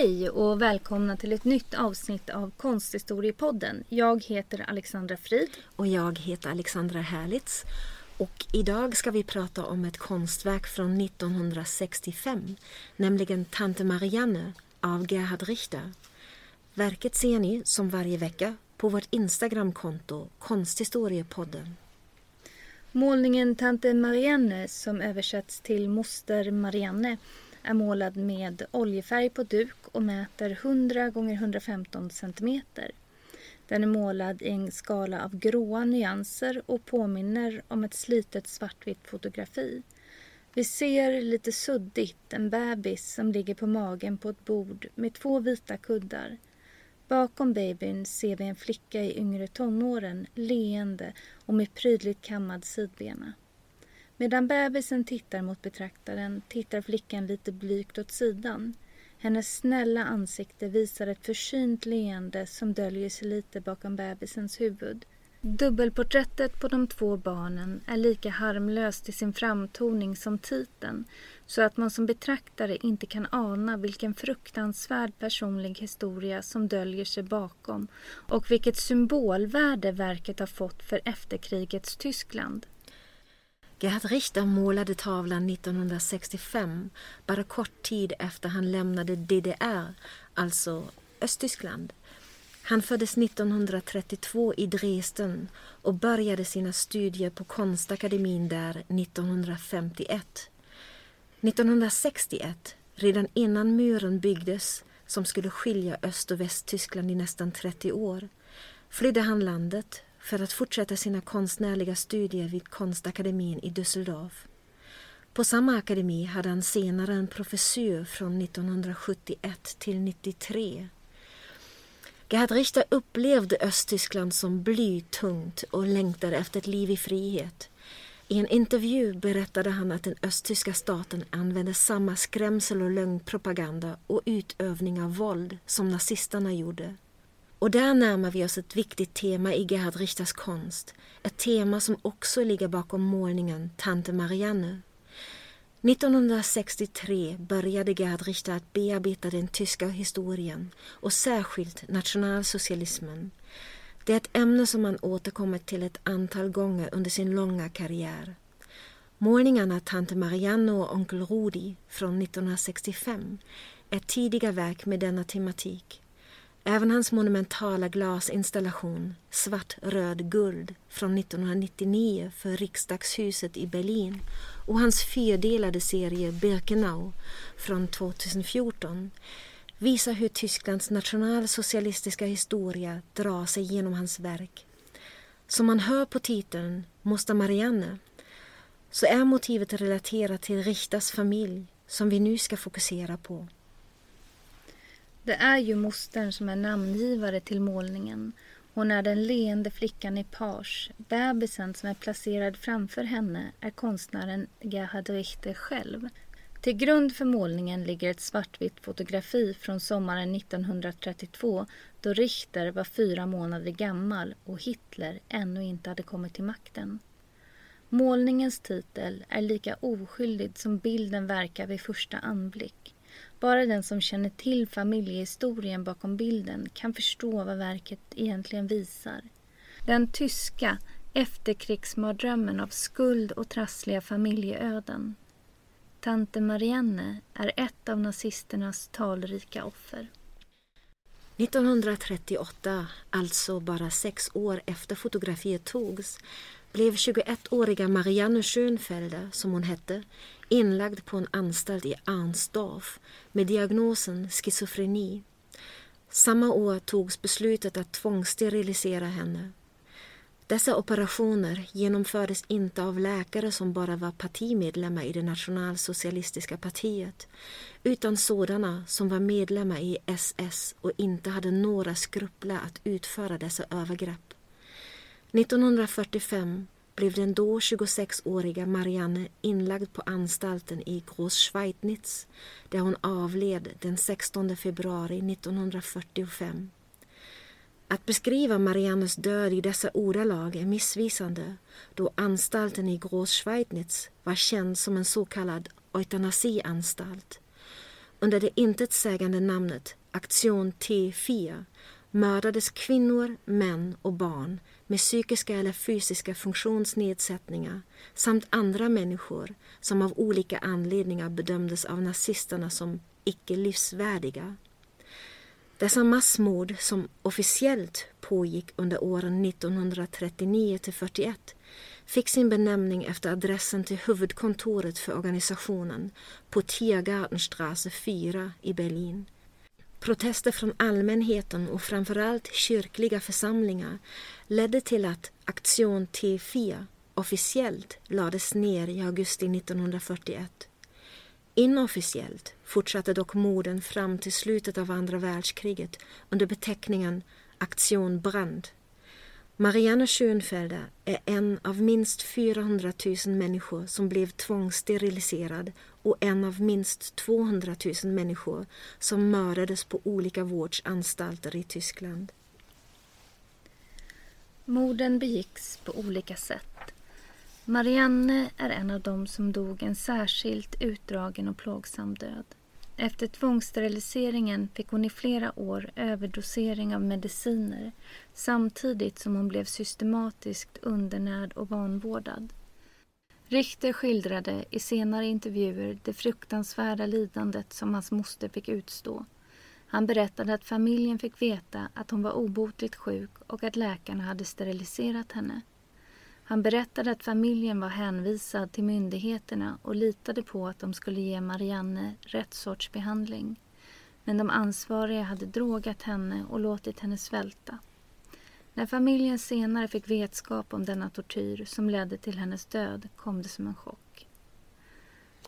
Hej och välkomna till ett nytt avsnitt av Konsthistoriepodden. Jag heter Alexandra Frid. Och jag heter Alexandra Herlitz. Och idag ska vi prata om ett konstverk från 1965, nämligen Tante Marianne av Gerhard Richter. Verket ser ni som varje vecka på vårt Instagramkonto Konsthistoriepodden. Målningen Tante Marianne som översätts till Moster Marianne är målad med oljefärg på duk och mäter 100 x 115 cm. Den är målad i en skala av gråa nyanser och påminner om ett slitet svartvitt fotografi. Vi ser lite suddigt en bebis som ligger på magen på ett bord med två vita kuddar. Bakom babyn ser vi en flicka i yngre tonåren, leende och med prydligt kammad sidbena. Medan bebisen tittar mot betraktaren tittar flickan lite blygt åt sidan. Hennes snälla ansikte visar ett försynt leende som döljer sig lite bakom bebisens huvud. Dubbelporträttet på de två barnen är lika harmlöst i sin framtoning som titeln så att man som betraktare inte kan ana vilken fruktansvärd personlig historia som döljer sig bakom och vilket symbolvärde verket har fått för efterkrigets Tyskland. Gerhard Richter målade tavlan 1965, bara kort tid efter han lämnade DDR, alltså Östtyskland. Han föddes 1932 i Dresden och började sina studier på konstakademin där 1951. 1961, redan innan muren byggdes som skulle skilja Öst och Västtyskland i nästan 30 år, flydde han landet för att fortsätta sina konstnärliga studier vid Konstakademin i Düsseldorf. På samma akademi hade han senare en professur från 1971 till 93. Gerhard Richter upplevde Östtyskland som blytungt och längtade efter ett liv i frihet. I en intervju berättade han att den östtyska staten använde samma skrämsel och lögnpropaganda och utövning av våld som nazisterna gjorde. Och där närmar vi oss ett viktigt tema i Gerhard Richters konst. Ett tema som också ligger bakom målningen Tante Marianne. 1963 började Gerhard Richter att bearbeta den tyska historien och särskilt nationalsocialismen. Det är ett ämne som han återkommit till ett antal gånger under sin långa karriär. Målningarna Tante Marianne och Onkel Rudi från 1965 är tidiga verk med denna tematik. Även hans monumentala glasinstallation Svart, röd, guld från 1999 för riksdagshuset i Berlin och hans fyrdelade serie Birkenau från 2014 visar hur Tysklands nationalsocialistiska historia drar sig genom hans verk. Som man hör på titeln Moster Marianne så är motivet relaterat till Richters familj som vi nu ska fokusera på. Det är ju mostern som är namngivare till målningen. Hon är den leende flickan i page. Bebisen som är placerad framför henne är konstnären Gerhard Richter själv. Till grund för målningen ligger ett svartvitt fotografi från sommaren 1932 då Richter var fyra månader gammal och Hitler ännu inte hade kommit till makten. Målningens titel är lika oskyldig som bilden verkar vid första anblick. Bara den som känner till familjehistorien bakom bilden kan förstå vad verket egentligen visar. Den tyska efterkrigsmardrömmen av skuld och trassliga familjeöden. Tante Marianne är ett av nazisternas talrika offer. 1938, alltså bara sex år efter fotografiet togs, blev 21-åriga Marianne Schönfelder, som hon hette, inlagd på en anstalt i Arnsdorf med diagnosen schizofreni. Samma år togs beslutet att tvångssterilisera henne. Dessa operationer genomfördes inte av läkare som bara var partimedlemmar i det nationalsocialistiska partiet utan sådana som var medlemmar i SS och inte hade några skrupler att utföra dessa övergrepp. 1945 blev den då 26-åriga Marianne inlagd på anstalten i Großschweidnitz där hon avled den 16 februari 1945. Att beskriva Mariannes död i dessa ordalag är missvisande då anstalten i Großschweidnitz var känd som en så kallad eutanasianstalt. Under det intetsägande namnet Aktion T4 mördades kvinnor, män och barn med psykiska eller fysiska funktionsnedsättningar samt andra människor som av olika anledningar bedömdes av nazisterna som icke livsvärdiga. Dessa massmord som officiellt pågick under åren 1939 till 41 fick sin benämning efter adressen till huvudkontoret för organisationen på Tiergartenstrasse 4 i Berlin. Protester från allmänheten och framförallt kyrkliga församlingar ledde till att Aktion T4 officiellt lades ner i augusti 1941. Inofficiellt fortsatte dock morden fram till slutet av andra världskriget under beteckningen Aktion Brand. Marianne Schönfelder är en av minst 400 000 människor som blev tvångssteriliserad och en av minst 200 000 människor som mördades på olika vårdanstalter i Tyskland. Morden begicks på olika sätt. Marianne är en av dem som dog en särskilt utdragen och plågsam död. Efter tvångssteriliseringen fick hon i flera år överdosering av mediciner samtidigt som hon blev systematiskt undernärd och vanvårdad. Richter skildrade i senare intervjuer det fruktansvärda lidandet som hans moster fick utstå. Han berättade att familjen fick veta att hon var obotligt sjuk och att läkarna hade steriliserat henne. Han berättade att familjen var hänvisad till myndigheterna och litade på att de skulle ge Marianne rätt sorts behandling. Men de ansvariga hade drogat henne och låtit henne svälta. När familjen senare fick vetskap om denna tortyr som ledde till hennes död kom det som en chock.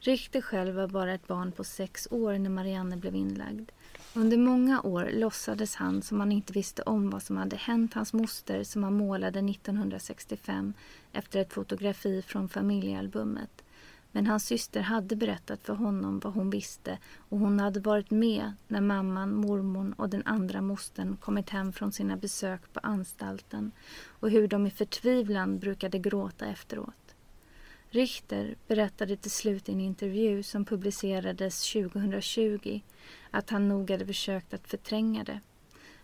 Richter själv var bara ett barn på sex år när Marianne blev inlagd. Under många år låtsades han som han inte visste om vad som hade hänt hans moster som han målade 1965 efter ett fotografi från familjealbumet. Men hans syster hade berättat för honom vad hon visste och hon hade varit med när mamman, mormon och den andra mostern kommit hem från sina besök på anstalten och hur de i förtvivlan brukade gråta efteråt. Richter berättade till slut i en intervju som publicerades 2020 att han nog hade försökt att förtränga det.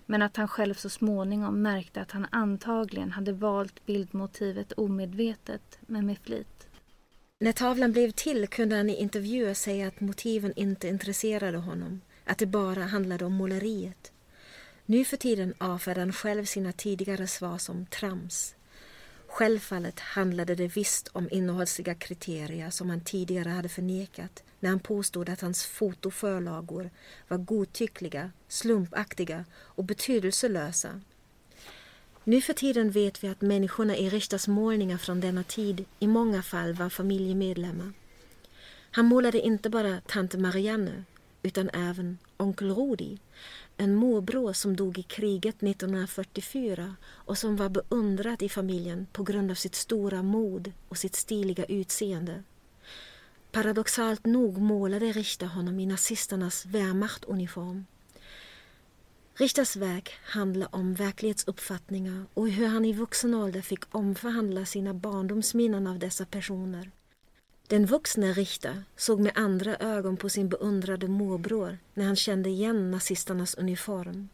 Men att han själv så småningom märkte att han antagligen hade valt bildmotivet omedvetet, men med flit. När tavlan blev till kunde han i intervjuer säga att motiven inte intresserade honom, att det bara handlade om måleriet. Nu för tiden avfärdar han själv sina tidigare svar som trams. Självfallet handlade det visst om innehållsliga kriterier som han tidigare hade förnekat när han påstod att hans fotoförlagor var godtyckliga, slumpaktiga och betydelselösa. Nu för tiden vet vi att människorna i Richters målningar från denna tid i många fall var familjemedlemmar. Han målade inte bara tante Marianne utan även onkel Rudi, en morbror som dog i kriget 1944 och som var beundrad i familjen på grund av sitt stora mod och sitt stiliga utseende. Paradoxalt nog målade Richter honom i nazisternas Wehrmachtuniform. Richters verk handlar om verklighetsuppfattningar och hur han i vuxen ålder fick omförhandla sina barndomsminnen av dessa personer. Den vuxne Richter såg med andra ögon på sin beundrade morbror när han kände igen nazisternas uniform.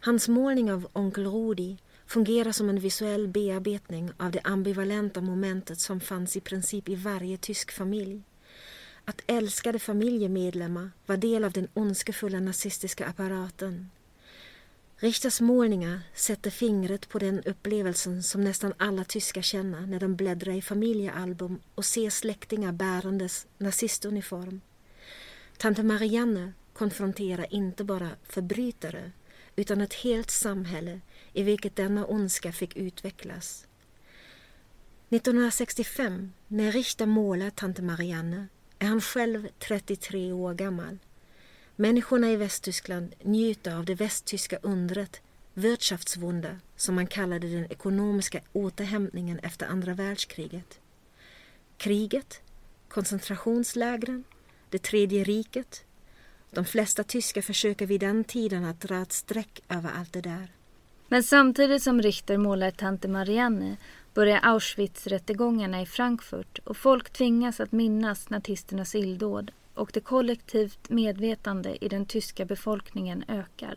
Hans målning av onkel Rudi fungerar som en visuell bearbetning av det ambivalenta momentet som fanns i princip i varje tysk familj. Att älskade familjemedlemmar var del av den ondskefulla nazistiska apparaten. Richters målningar sätter fingret på den upplevelsen som nästan alla tyskar känner när de bläddrar i familjealbum och ser släktingar bärandes nazistuniform. Tante Marianne konfronterar inte bara förbrytare utan ett helt samhälle i vilket denna ondska fick utvecklas 1965, när Richter målar Tante Marianne, är han själv 33 år gammal. Människorna i Västtyskland njuter av det västtyska undret, Wirtschaftswunder, som man kallade den ekonomiska återhämtningen efter andra världskriget. Kriget, koncentrationslägren, det tredje riket. De flesta tyskar försöker vid den tiden att dra ett streck över allt det där. Men samtidigt som Richter målar Tante Marianne börjar Auschwitz-rättegångarna i Frankfurt och folk tvingas att minnas nazisternas illdåd och det kollektivt medvetande i den tyska befolkningen ökar.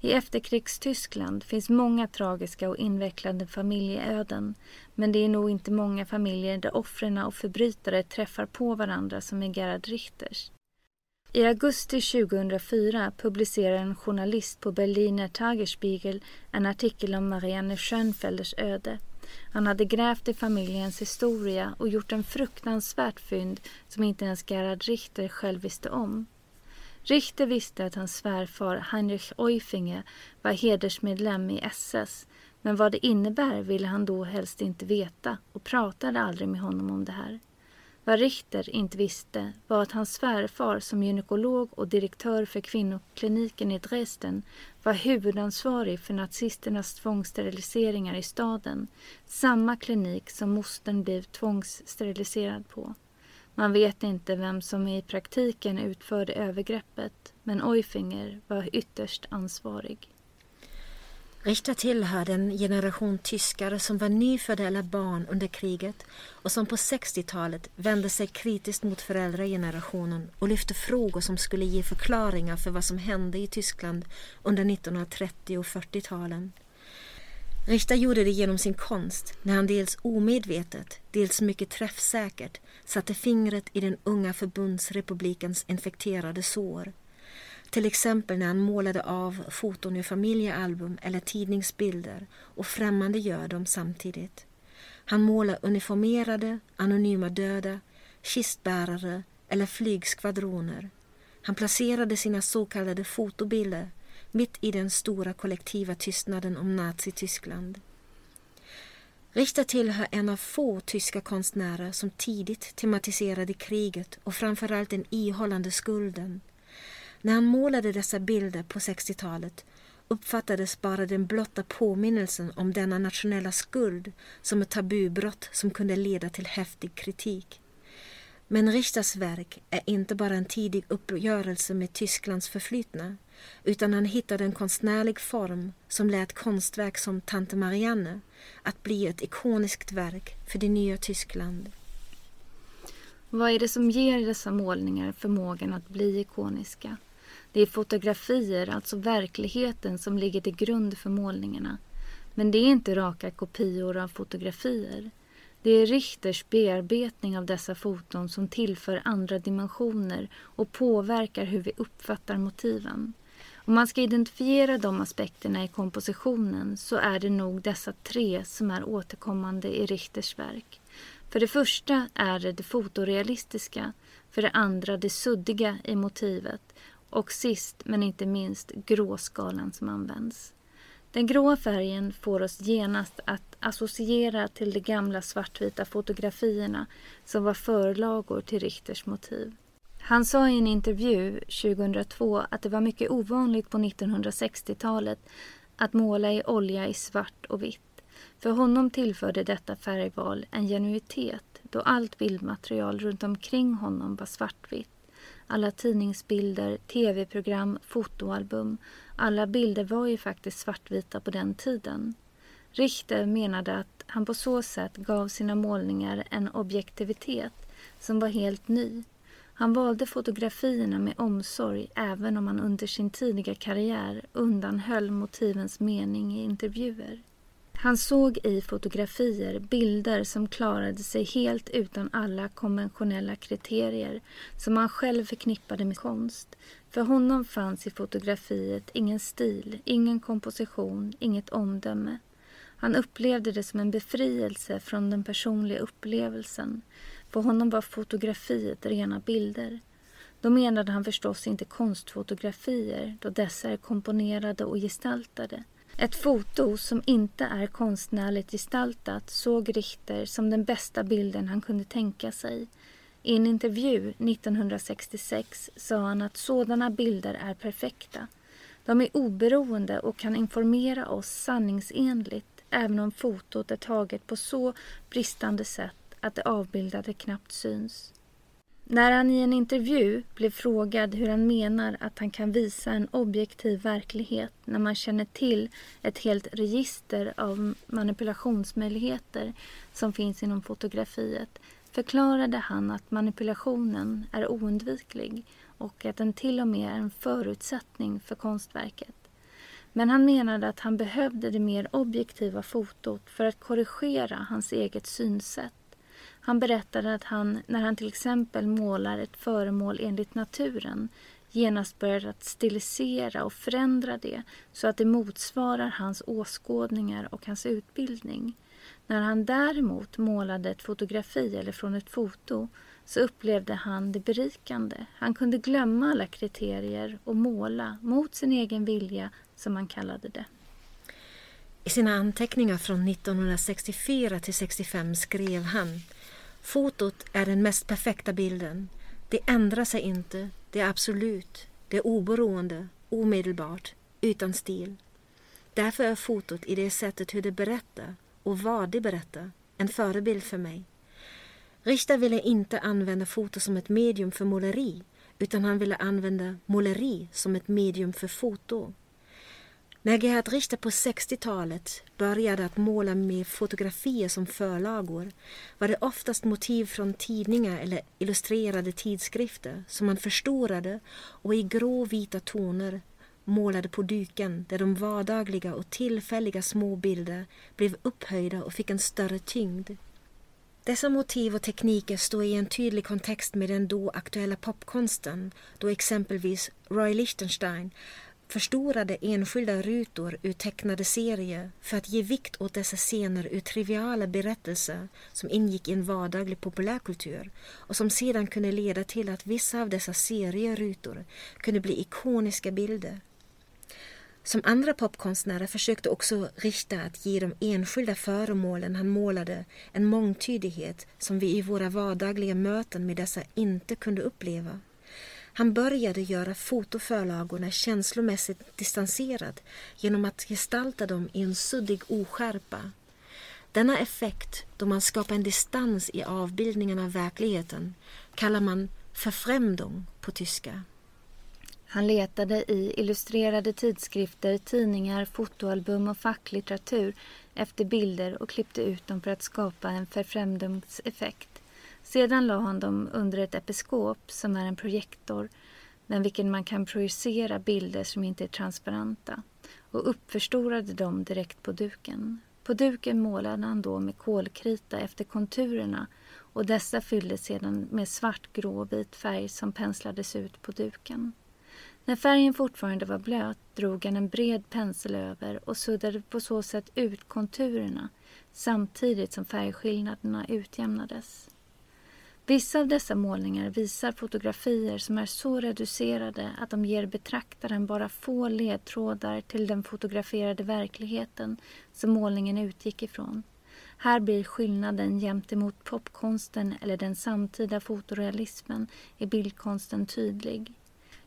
I efterkrigstyskland finns många tragiska och invecklade familjeöden men det är nog inte många familjer där offren och förbrytare träffar på varandra som i Gerhard Richters. I augusti 2004 publicerar en journalist på Berliner Tagesspiegel en artikel om Marianne Schönfelders öde. Han hade grävt i familjens historia och gjort en fruktansvärt fynd som inte ens Gerhard Richter själv visste om. Richter visste att hans svärfar Heinrich Eufinge var hedersmedlem i SS men vad det innebär ville han då helst inte veta och pratade aldrig med honom om det här. Vad Richter inte visste var att hans svärfar som gynekolog och direktör för kvinnokliniken i Dresden var huvudansvarig för nazisternas tvångssteriliseringar i staden, samma klinik som mostern blev tvångssteriliserad på. Man vet inte vem som i praktiken utförde övergreppet, men Eufinger var ytterst ansvarig. Richter tillhörde en generation tyskar som var nyfödda eller barn under kriget och som på 60-talet vände sig kritiskt mot föräldragenerationen och lyfte frågor som skulle ge förklaringar för vad som hände i Tyskland under 1930 och 40-talen. Richter gjorde det genom sin konst när han dels omedvetet, dels mycket träffsäkert satte fingret i den unga förbundsrepublikens infekterade sår till exempel när han målade av foton ur familjealbum eller tidningsbilder och främmande gör dem samtidigt. Han målar uniformerade, anonyma döda, kistbärare eller flygskvadroner. Han placerade sina så kallade fotobilder mitt i den stora kollektiva tystnaden om Nazityskland. Richter tillhör en av få tyska konstnärer som tidigt tematiserade kriget och framförallt den ihållande skulden. När han målade dessa bilder på 60-talet uppfattades bara den blotta påminnelsen om denna nationella skuld som ett tabubrott som kunde leda till häftig kritik. Men Richters verk är inte bara en tidig uppgörelse med Tysklands förflutna utan han hittade en konstnärlig form som lät konstverk som Tante Marianne att bli ett ikoniskt verk för det nya Tyskland. Vad är det som ger dessa målningar förmågan att bli ikoniska? Det är fotografier, alltså verkligheten, som ligger till grund för målningarna. Men det är inte raka kopior av fotografier. Det är Richters bearbetning av dessa foton som tillför andra dimensioner och påverkar hur vi uppfattar motiven. Om man ska identifiera de aspekterna i kompositionen så är det nog dessa tre som är återkommande i Richters verk. För det första är det det fotorealistiska, för det andra det suddiga i motivet och sist men inte minst gråskalan som används. Den gråa färgen får oss genast att associera till de gamla svartvita fotografierna som var förlagor till Richters motiv. Han sa i en intervju 2002 att det var mycket ovanligt på 1960-talet att måla i olja i svart och vitt. För honom tillförde detta färgval en genuitet då allt bildmaterial runt omkring honom var svartvitt alla tidningsbilder, tv-program, fotoalbum. Alla bilder var ju faktiskt svartvita på den tiden. Richter menade att han på så sätt gav sina målningar en objektivitet som var helt ny. Han valde fotografierna med omsorg även om han under sin tidiga karriär undanhöll motivens mening i intervjuer. Han såg i fotografier bilder som klarade sig helt utan alla konventionella kriterier som han själv förknippade med konst. För honom fanns i fotografiet ingen stil, ingen komposition, inget omdöme. Han upplevde det som en befrielse från den personliga upplevelsen. För honom var fotografiet rena bilder. Då menade han förstås inte konstfotografier då dessa är komponerade och gestaltade ett foto som inte är konstnärligt gestaltat såg Richter som den bästa bilden han kunde tänka sig. I en intervju 1966 sa han att sådana bilder är perfekta. De är oberoende och kan informera oss sanningsenligt även om fotot är taget på så bristande sätt att det avbildade knappt syns. När han i en intervju blev frågad hur han menar att han kan visa en objektiv verklighet när man känner till ett helt register av manipulationsmöjligheter som finns inom fotografiet förklarade han att manipulationen är oundviklig och att den till och med är en förutsättning för konstverket. Men han menade att han behövde det mer objektiva fotot för att korrigera hans eget synsätt han berättade att han, när han till exempel målar ett föremål enligt naturen, genast börjar att stilisera och förändra det så att det motsvarar hans åskådningar och hans utbildning. När han däremot målade ett fotografi eller från ett foto så upplevde han det berikande. Han kunde glömma alla kriterier och måla mot sin egen vilja, som han kallade det. I sina anteckningar från 1964 till 65 skrev han Fotot är den mest perfekta bilden. Det ändrar sig inte. Det är absolut. Det är oberoende, omedelbart, utan stil. Därför är fotot i det sättet hur det berättar och vad det berättar en förebild för mig. Richter ville inte använda foto som ett medium för måleri utan han ville använda måleri som ett medium för foto. När Gerhard Richter på 60-talet började att måla med fotografier som förlagor var det oftast motiv från tidningar eller illustrerade tidskrifter som han förstorade och i gråvita toner målade på duken där de vardagliga och tillfälliga små bilder blev upphöjda och fick en större tyngd. Dessa motiv och tekniker står i en tydlig kontext med den då aktuella popkonsten då exempelvis Roy Lichtenstein förstorade enskilda rutor ur tecknade serier för att ge vikt åt dessa scener ur triviala berättelser som ingick i en vardaglig populärkultur och som sedan kunde leda till att vissa av dessa serierutor kunde bli ikoniska bilder. Som andra popkonstnärer försökte också Richter att ge de enskilda föremålen han målade en mångtydighet som vi i våra vardagliga möten med dessa inte kunde uppleva. Han började göra fotoförlagorna känslomässigt distanserad genom att gestalta dem i en suddig oskärpa. Denna effekt, då man skapar en distans i avbildningen av verkligheten, kallar man förfrämdung på tyska. Han letade i illustrerade tidskrifter, tidningar, fotoalbum och facklitteratur efter bilder och klippte ut dem för att skapa en förfrämdungseffekt. Sedan la han dem under ett episkop som är en projektor med vilken man kan projicera bilder som inte är transparenta och uppförstorade dem direkt på duken. På duken målade han då med kolkrita efter konturerna och dessa fylldes sedan med svart, grå och vit färg som penslades ut på duken. När färgen fortfarande var blöt drog han en bred pensel över och suddade på så sätt ut konturerna samtidigt som färgskillnaderna utjämnades. Vissa av dessa målningar visar fotografier som är så reducerade att de ger betraktaren bara få ledtrådar till den fotograferade verkligheten som målningen utgick ifrån. Här blir skillnaden gentemot popkonsten eller den samtida fotorealismen i bildkonsten tydlig.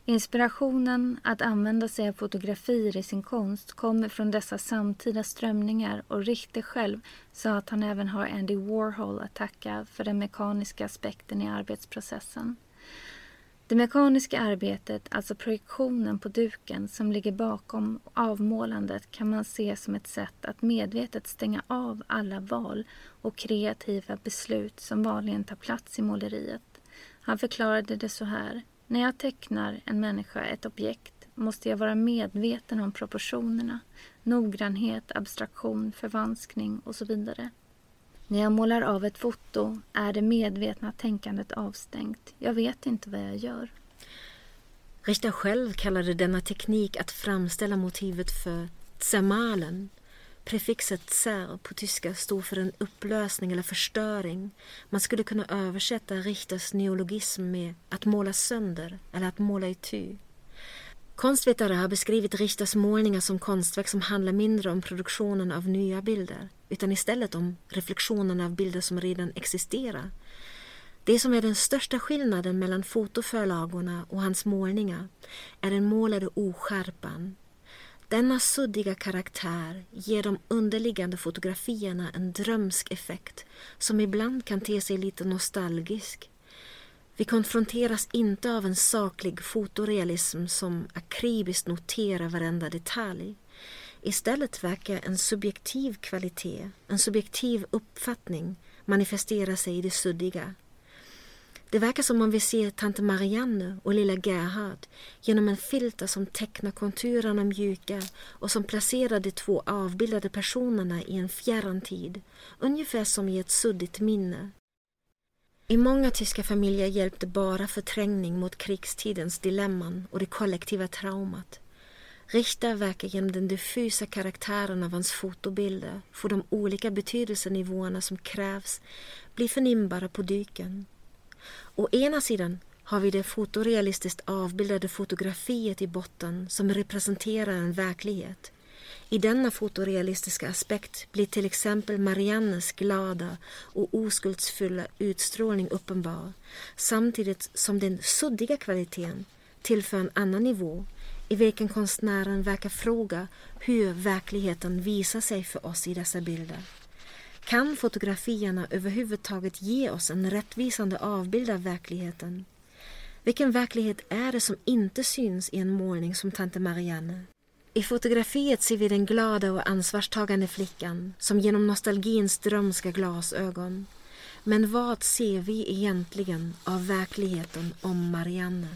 Inspirationen att använda sig av fotografier i sin konst kommer från dessa samtida strömningar och Richter själv sa att han även har Andy Warhol att tacka för den mekaniska aspekten i arbetsprocessen. Det mekaniska arbetet, alltså projektionen på duken som ligger bakom avmålandet kan man se som ett sätt att medvetet stänga av alla val och kreativa beslut som vanligen tar plats i måleriet. Han förklarade det så här. När jag tecknar en människa, ett objekt, måste jag vara medveten om proportionerna, noggrannhet, abstraktion, förvanskning och så vidare. När jag målar av ett foto är det medvetna tänkandet avstängt. Jag vet inte vad jag gör. Richter själv kallade denna teknik att framställa motivet för tsemalen, Prefixet sär på tyska står för en upplösning eller förstöring. Man skulle kunna översätta Richters neologism med att måla sönder eller att måla i ty. Konstvetare har beskrivit Richters målningar som konstverk som handlar mindre om produktionen av nya bilder utan istället om reflektionen av bilder som redan existerar. Det som är den största skillnaden mellan fotoförlagorna och hans målningar är den målade oskärpan. Denna suddiga karaktär ger de underliggande fotografierna en drömsk effekt som ibland kan te sig lite nostalgisk. Vi konfronteras inte av en saklig fotorealism som akribiskt noterar varenda detalj. Istället verkar en subjektiv kvalitet, en subjektiv uppfattning manifestera sig i det suddiga. Det verkar som om vi ser tante Marianne och lilla Gerhard genom en filter som tecknar konturerna mjuka och som placerar de två avbildade personerna i en fjärran tid, ungefär som i ett suddigt minne. I många tyska familjer hjälpte bara förträngning mot krigstidens dilemman och det kollektiva traumat. Richter verkar genom den diffusa karaktären av hans fotobilder få de olika betydelsenivåerna som krävs bli förnimbara på dyken. Å ena sidan har vi det fotorealistiskt avbildade fotografiet i botten som representerar en verklighet. I denna fotorealistiska aspekt blir till exempel Mariannes glada och oskuldsfulla utstrålning uppenbar samtidigt som den suddiga kvaliteten tillför en annan nivå i vilken konstnären verkar fråga hur verkligheten visar sig för oss i dessa bilder. Kan fotografierna överhuvudtaget ge oss en rättvisande avbild av verkligheten? Vilken verklighet är det som inte syns i en målning som Tante Marianne? I fotografiet ser vi den glada och ansvarstagande flickan som genom nostalgins drömska glasögon. Men vad ser vi egentligen av verkligheten om Marianne?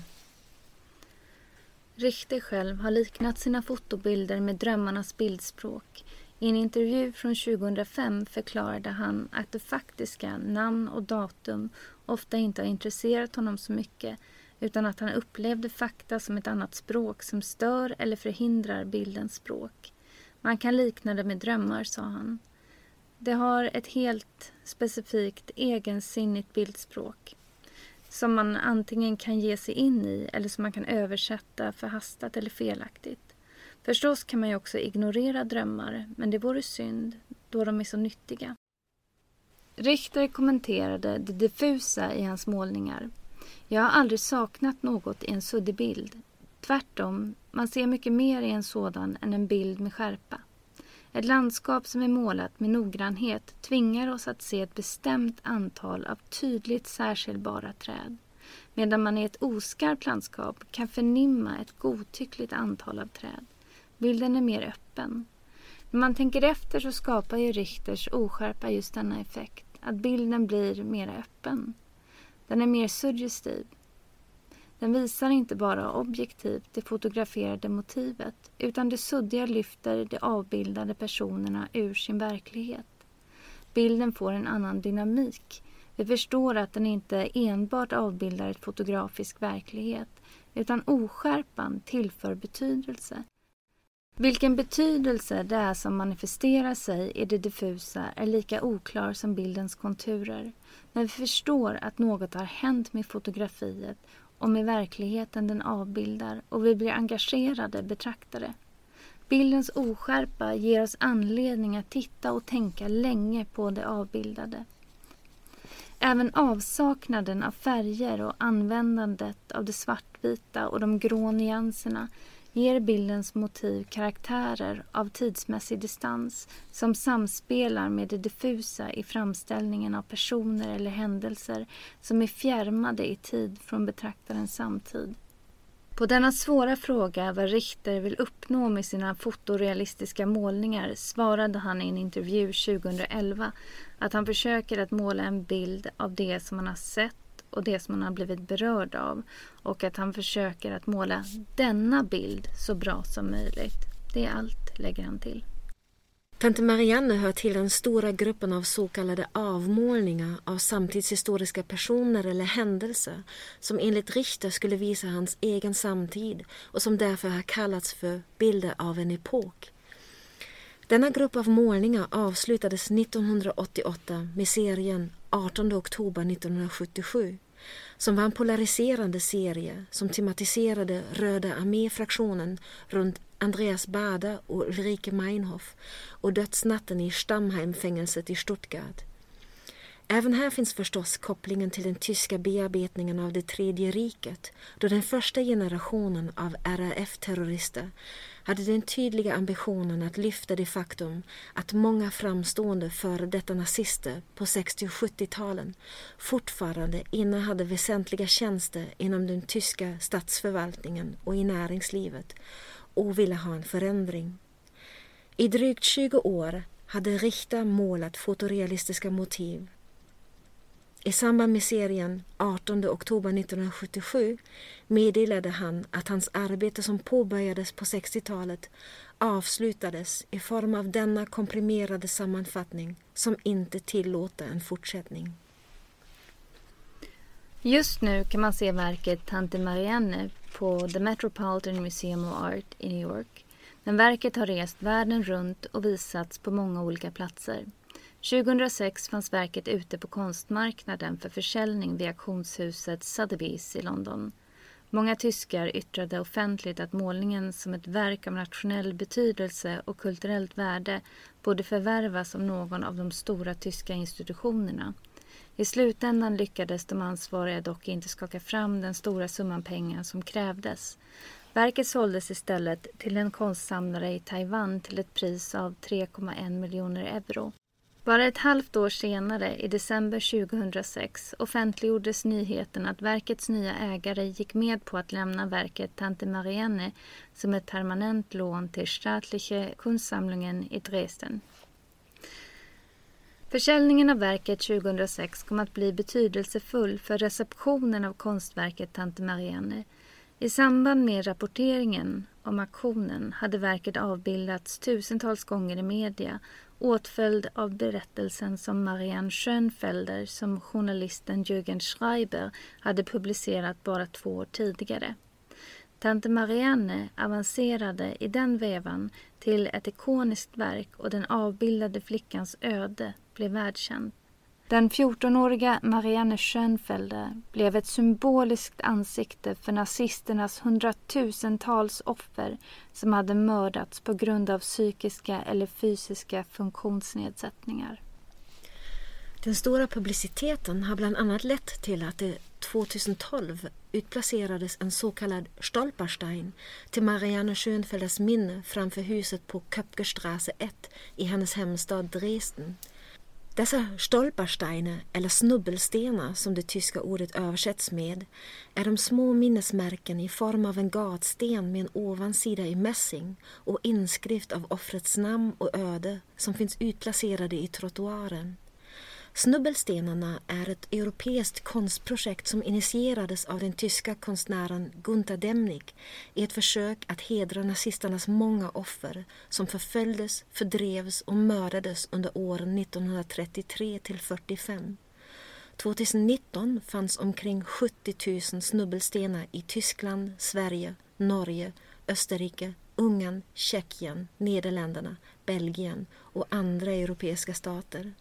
Richter själv har liknat sina fotobilder med drömmarnas bildspråk i en intervju från 2005 förklarade han att det faktiska namn och datum ofta inte har intresserat honom så mycket utan att han upplevde fakta som ett annat språk som stör eller förhindrar bildens språk. Man kan likna det med drömmar, sa han. Det har ett helt specifikt egensinnigt bildspråk som man antingen kan ge sig in i eller som man kan översätta förhastat eller felaktigt. Förstås kan man ju också ignorera drömmar, men det vore synd då de är så nyttiga. Richter kommenterade det diffusa i hans målningar. Jag har aldrig saknat något i en suddig bild. Tvärtom, man ser mycket mer i en sådan än en bild med skärpa. Ett landskap som är målat med noggrannhet tvingar oss att se ett bestämt antal av tydligt särskiljbara träd medan man i ett oskarpt landskap kan förnimma ett godtyckligt antal av träd. Bilden är mer öppen. När man tänker efter så skapar ju Richters oskärpa just denna effekt, att bilden blir mer öppen. Den är mer suggestiv. Den visar inte bara objektivt det fotograferade motivet utan det suddiga lyfter de avbildade personerna ur sin verklighet. Bilden får en annan dynamik. Vi förstår att den inte enbart avbildar ett fotografisk verklighet utan oskärpan tillför betydelse vilken betydelse det är som manifesterar sig i det diffusa är lika oklar som bildens konturer. Men vi förstår att något har hänt med fotografiet och med verkligheten den avbildar och vi blir engagerade betraktare. Bildens oskärpa ger oss anledning att titta och tänka länge på det avbildade. Även avsaknaden av färger och användandet av det svartvita och de grå nyanserna ger bildens motiv karaktärer av tidsmässig distans som samspelar med det diffusa i framställningen av personer eller händelser som är fjärmade i tid från betraktarens samtid. På denna svåra fråga vad Richter vill uppnå med sina fotorealistiska målningar svarade han i en intervju 2011 att han försöker att måla en bild av det som han har sett och det som han har blivit berörd av och att han försöker att måla denna bild så bra som möjligt. Det är allt, lägger han till. Tante Marianne hör till den stora gruppen av så kallade avmålningar av samtidshistoriska personer eller händelser som enligt Richter skulle visa hans egen samtid och som därför har kallats för bilder av en epok. Denna grupp av målningar avslutades 1988 med serien 18 oktober 1977 som var en polariserande serie som tematiserade Röda arméfraktionen runt Andreas Bader och Ulrike Meinhof och dödsnatten i Stammheimfängelset i Stuttgart. Även här finns förstås kopplingen till den tyska bearbetningen av det tredje riket då den första generationen av RAF-terrorister hade den tydliga ambitionen att lyfta det faktum att många framstående före detta nazister på 60 och 70-talen fortfarande innehade väsentliga tjänster inom den tyska statsförvaltningen och i näringslivet och ville ha en förändring. I drygt 20 år hade Richter målat fotorealistiska motiv i samband med serien 18 oktober 1977 meddelade han att hans arbete som påbörjades på 60-talet avslutades i form av denna komprimerade sammanfattning som inte tillåter en fortsättning. Just nu kan man se verket Tante Marianne på The Metropolitan Museum of Art i New York. Men verket har rest världen runt och visats på många olika platser. 2006 fanns verket ute på konstmarknaden för försäljning vid auktionshuset Sotheby's i London. Många tyskar yttrade offentligt att målningen som ett verk av nationell betydelse och kulturellt värde borde förvärvas av någon av de stora tyska institutionerna. I slutändan lyckades de ansvariga dock inte skaka fram den stora summan pengar som krävdes. Verket såldes istället till en konstsamlare i Taiwan till ett pris av 3,1 miljoner euro. Bara ett halvt år senare, i december 2006, offentliggjordes nyheten att verkets nya ägare gick med på att lämna verket Tante Marianne som ett permanent lån till Staatliche Kunstsamlingen i Dresden. Försäljningen av verket 2006 kom att bli betydelsefull för receptionen av konstverket Tante Marianne. I samband med rapporteringen om aktionen hade verket avbildats tusentals gånger i media åtföljd av berättelsen som Marianne Schönfelder som journalisten Jürgen Schreiber hade publicerat bara två år tidigare. Tante Marianne avancerade i den vevan till ett ikoniskt verk och den avbildade flickans öde blev världskänt. Den 14-åriga Marianne Schönfelder blev ett symboliskt ansikte för nazisternas hundratusentals offer som hade mördats på grund av psykiska eller fysiska funktionsnedsättningar. Den stora publiciteten har bland annat lett till att det 2012 utplacerades en så kallad Stolperstein till Marianne Schönfelders minne framför huset på Köpkerstraße 1 i hennes hemstad Dresden dessa stolpersteine, eller snubbelstenar som det tyska ordet översätts med, är de små minnesmärken i form av en gatsten med en ovansida i mässing och inskrift av offrets namn och öde som finns utplacerade i trottoaren. Snubbelstenarna är ett europeiskt konstprojekt som initierades av den tyska konstnären Gunther Demnig i ett försök att hedra nazisternas många offer som förföljdes, fördrevs och mördades under åren 1933 till 45. 2019 fanns omkring 70 000 snubbelstenar i Tyskland, Sverige, Norge, Österrike, Ungern, Tjeckien, Nederländerna, Belgien och andra europeiska stater.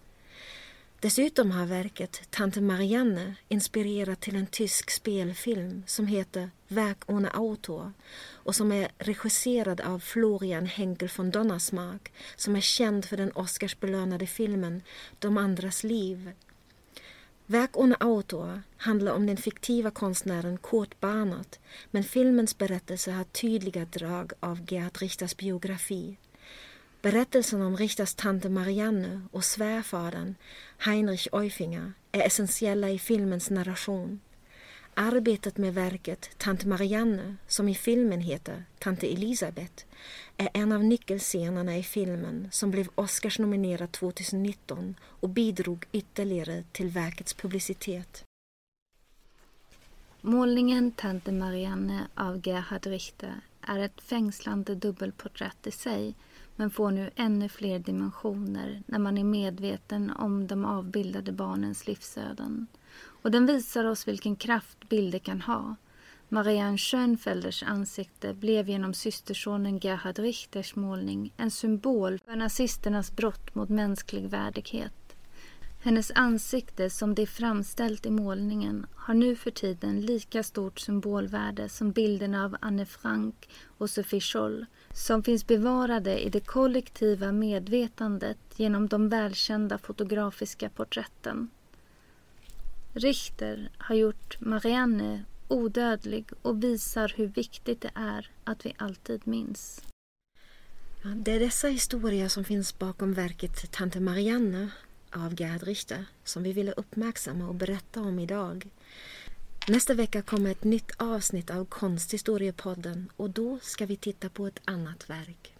Dessutom har verket Tante Marianne inspirerat till en tysk spelfilm som heter Werk ohne Autor och som är regisserad av Florian Henkel von Donnersmark som är känd för den Oscarsbelönade filmen De andras liv. Werk ohne Autor handlar om den fiktiva konstnären Kurt Barnert men filmens berättelse har tydliga drag av Gerhard Richters biografi. Berättelsen om Richters tante Marianne och svärfadern Heinrich Eufinger är essentiella i filmens narration. Arbetet med verket Tante Marianne, som i filmen heter Tante Elisabeth, är en av nyckelscenerna i filmen som blev Oscarsnominerad 2019 och bidrog ytterligare till verkets publicitet. Målningen Tante Marianne av Gerhard Richter är ett fängslande dubbelporträtt i sig men får nu ännu fler dimensioner när man är medveten om de avbildade barnens livsöden. Och den visar oss vilken kraft bilder kan ha. Marianne Schönfelders ansikte blev genom systersonen Gerhard Richters målning en symbol för nazisternas brott mot mänsklig värdighet. Hennes ansikte som det är framställt i målningen har nu för tiden lika stort symbolvärde som bilderna av Anne Frank och Sophie Scholl som finns bevarade i det kollektiva medvetandet genom de välkända fotografiska porträtten. Richter har gjort Marianne odödlig och visar hur viktigt det är att vi alltid minns. Ja, det är dessa historier som finns bakom verket Tante Marianne av Gerhard Richter som vi ville uppmärksamma och berätta om idag. Nästa vecka kommer ett nytt avsnitt av Konsthistoriepodden och då ska vi titta på ett annat verk.